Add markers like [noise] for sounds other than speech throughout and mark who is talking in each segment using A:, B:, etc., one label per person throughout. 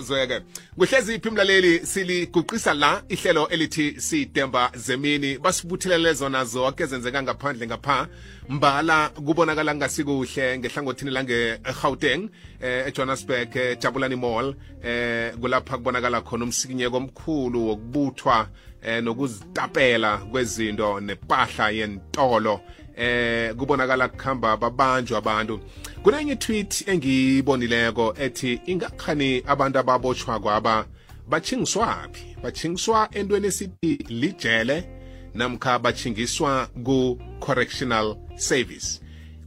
A: zweke kuhlezi iphi mlaleli siliguqisa la ihlelo elithi sidemba zemini? Basibuthelele zona zonke ezenzeka ngaphandle ngapha. Mbala kubonakala ngasikuhle ngehlangothini lange-gauteng eh, ejohannesburg eh, jabulani mall eh, kulapha kubonakala khona umsikinyeko omkhulu wokubuthwa eh, nokuzitapela kwezinto nepahla yentolo. Eh kubonakala kuhamba babanjwa abantu. Kunenye tweet engiyibonileko ethi ingakhani abantu ababotshwa kwaba? Bachingiswaphi bachingiswa entweni esithi lijele namkha bachingiswa ku-correctional service.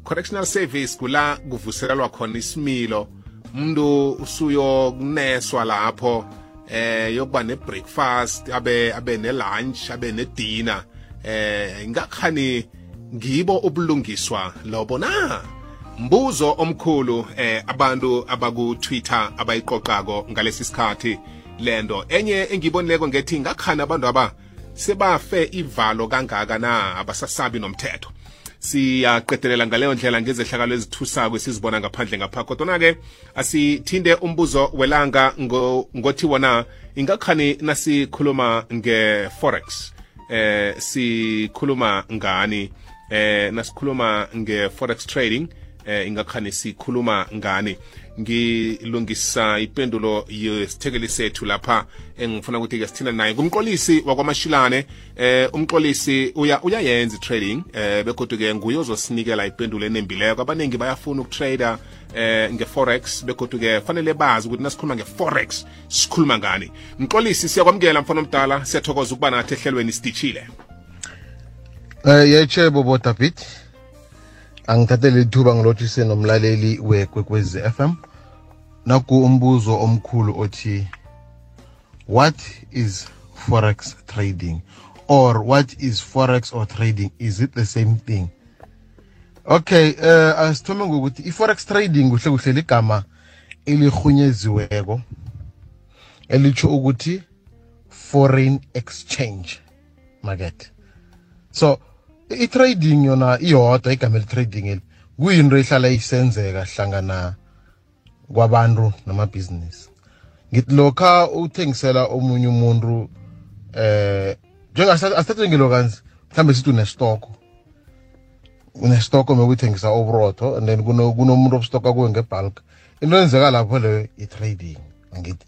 A: Correctional service kula kuvuselelwa khona isimilo umuntu usuyokuneswa lapho eh yokuba ne-breakfast abe abe ne-lunch abe ne-dinner. Eh ingakhani ngibo ubulungiswa lobo na? Mbuzo omkhulu eh abantu abaku-twitter abayiqoqako ngalesi sikhathi. Lento enye engibonileko ngethi ngakhani abantu aba sebafe ivalo kangaka na? Abasasabi nomthetho. Siyaqedelela ngaleyo ndlela ngezehlakalo ezithusako esizibona ngaphandle ngapha. Kodwana-ke asithinde umbuzo welanga ngothi wona ingakhani nasikhuluma nge-forex? Eh sikhuluma ngani? Eh nasikhuluma nge-forex trading eh ingakhani sikhuluma ngani? Ngilungisa ipendulo yesithekeli sethu lapha engifuna ukuthi ke sithina naye. Kumxolisi wakwamashilane eh umxolisi uya uyayenza i-trading eh begodwa ke nguye ozosinikela ipendulo enembileko abaningi bayafuna ukutrader eh nge-forex begodwa ke fanele bazi ukuthi nasikhuluma nge-forex sikhuluma ngani? Mxolisi siyakwamukela mfana omdala. Siyathokoza ukuba nathi ehlelweni sidishile
B: Eh yechebo bo David. Angithathele ithuba ngilothise nomlaleli wekwekwezi FM. Naku umbuzo omkhulu othi What is forex trading or what is forex or trading is it the same thing? Okay, eh asithome ngokuthi i-forex trading kuhle kuhle ligama elihunyeziweko elitsho ukuthi foreign exchange market. So i-trading yona iyodwa igama eli-trading eli kuyinto ehlala isenzeka hlangana kwabantu namabhizinisi. Ngithi lokha uthengisela omunye umuntu eh njengasithathe ngelokanzi mhlawumbe sithi unestoko unestoko mekuthengisa oburotho and then kunomuntu obustoka kuwe ngebulk. Into enzeka lapho leyo i-trading angithi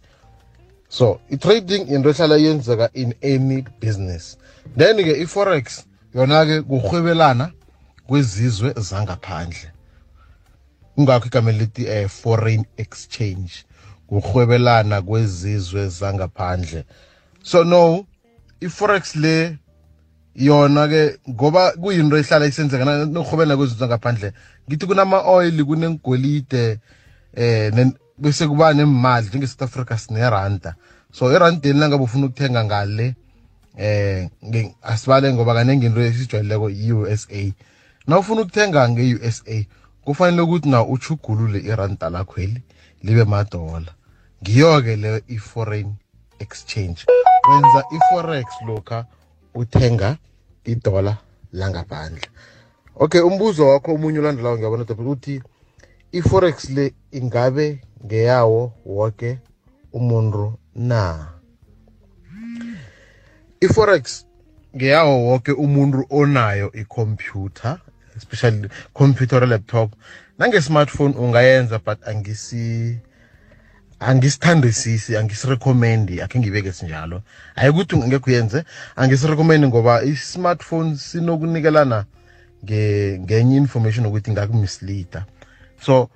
B: so i-trading into ehlala yenzeka in any business. Then-ke i-forex yona-ke kurhwebelana kwezizwe zangaphandle. Kungakho igama lithi eh, foreign exchange kurhwebelana kwezizwe zangaphandle. So no i-forex le yona-ke ngoba kuyinto ehlala isenzeka nokurhwebelana kwezizwe zangaphandle. Ngithi kunama-oil kunengolide eh bese kuba nemali njenge-south africa sineranda. So erandeni langabe ufuna ukuthenga ngale eh asibale ngoba kanenge into esijwayeleko i-USA na ufuna ukuthenga nge-USA kufanele ukuthi na uchugulule iranta lakhweli libe madola. Ngiyo-ke leyo i-foreign exchange. Wenza i-forex lokha uthenga idola langaphandle. Okay umbuzo wakho omunye ulandelayo ngiyabona topic uthi i-forex le ingabe ngeyawo woke umuntu na? I-forex ngeyawo wonke umuntu onayo ikhompyutha especially computer or laptop. Nange-smartphone ungayenza but angisi angisithandisisi angisirecomendi akhe ngibeke sinjalo. Hayi ukuthi ngekho uyenze angisirecomendi ngoba i-smartphone sinokunikelana ngenye information ukuthi ngakumislida. So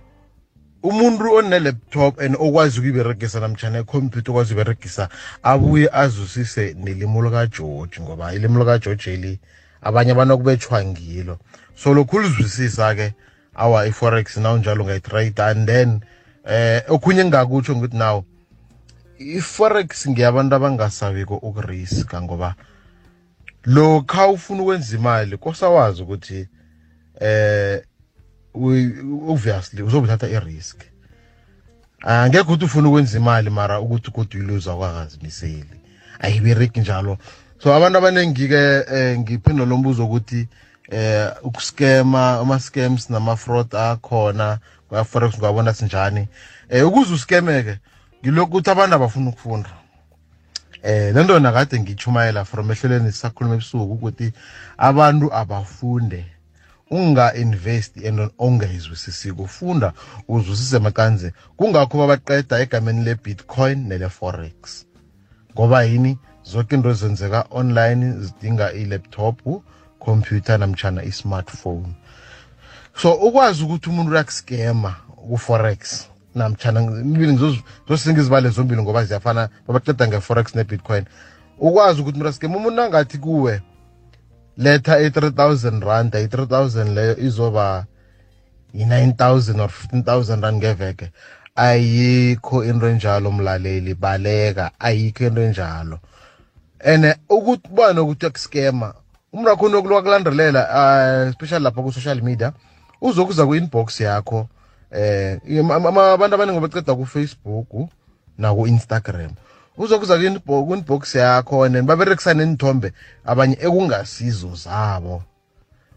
B: umuntu one-laptop and okwazi ukuyiberegisa namtshana ikhompyutha okwazi ukuyiberegisa abuye azwisise nelimo likageorge ngoba ilimo likageorge eli abanye abanokubetshwa ngilo. So lokhu ulizwisisa-ke awa i-forex nawunjalo ungayitrade and then eh okhunye engingakutsho ngithi naw i-forex ngiyabantu abangasabiko ukuriska ngoba lokha ufuna ukwenza imali kosawazi ukuthi eh obviously uzobuthatha i-risk. Angekho ukuthi ufuna ukwenza imali mara ukuthi kodwa iluza kwakazimiseli ayibereki njalo. So abantu abaningi-ke eh, ngiphendula lo mbuzo ukuthi eh ukuscama ama-scams nama-fraud akhona kwa-forex ngwabona sinjani? Eh ukuze uskemeke ngilokhu ukuthi abantu abafuna ukufunda. Eh lento nakade ngichumayela from ehlelweni sisakhuluma ebusuku ukuthi abantu abafunde. Unga-invest and ongayizwisisiko ufunda uzwisise makanze kungakho babaqeda egameni le-bitcoin nele-forex. Ngoba yini? Zonke into zenzeka online zidinga i-laptop computer namtshana i-smartphone. So ukwazi ukuthi umuntu uyakuskema ku-forex namtshana imibili ngizosingizibale zombili ngoba ziyafana babaqeda nge-forex ne-bitcoin. Ukwazi ukuthi umuntu askema umuntu angathi kuwe letha i-3000 rand i-3000 leyo izoba i-9000 or 15000 rand ngeveke. Ayikho into enjalo mlaleli baleka ayikho into enjalo. And ukuthi bani ukuthi akuskema umuntu wakho unokulwa kulandelela uh, especially lapha ku-social media uzokuza ku-inbox yakho eh abantu abaningi baceda ku-facebook naku-instagram uzokuza ku-inbox yakho and baberekisa nenithombe abanye ekungasizo zabo.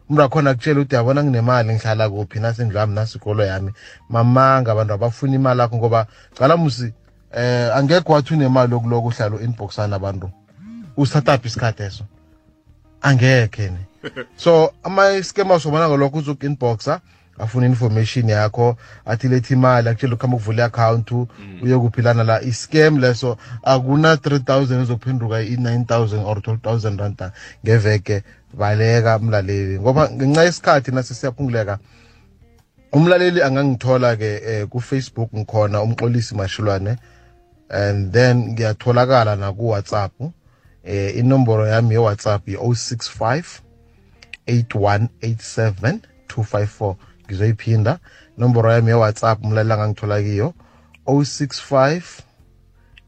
B: Umuntu wakhona kutshela ukuthi yabona nginemali ngihlala kuphi nasendlu yami nasikolo yami. Mamanga abantu abafuna imali yakho ngoba cala musi eh angekho wathi unemali yokuloko uhlala u-inboxana abantu. Usithathaphi isikhathi eso? Angekhe ni. [laughs] So ama-scamers ubona ngalokho uzoku-inboxa. Afuna information yakho athi lethi imali akutshela ukuhamba ukuvula i-account uyokuphilana la. I-scam leso akuna 3000 ezokuphenduka i-9000 or 12000 randa ngeveke. Baleka mlaleli ngoba ngenxa yesikhathi nase siyaphunguleka umlaleli angangithola-ke eh, ku-facebook ngikhona umxolisi mashulwane and then ngiyatholakala naku-whatsapp eh, inomboro yami ye-whatsapp yi-065 8187 254 ngizoyiphinda inomboro yami ye-whatsapp umlaleli angangithola kiyo 065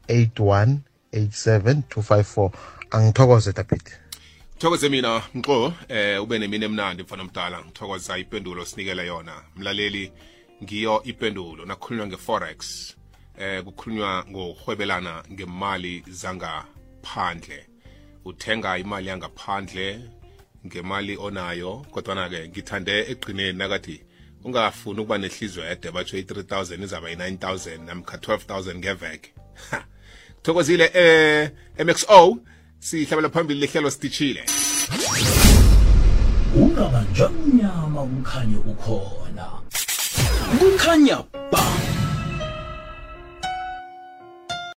B: 8187 254 angithokoze david.
A: Thokoze mina mxo eh ube nemini emnandi mfana mdala ngithokoza ipendulo sinikele yona. Mlaleli ngiyo ipendulo. Nakhulunywa nge-forex eh kukhulunywa ngokuhwebelana ngemali zangaphandle. Uthenga imali yangaphandle ngemali onayo kodwana-ke ngithande egqineni nakathi ungafuni ukuba nehlizwe ede batsho i-3000 izaba yi-9000 namkha 12000 ngeveke. Thokozile eh mxo sihlabela phambili lihlelo sitishile
C: ungabanjwa mnyama kukhanye kukhona kukhanya ba.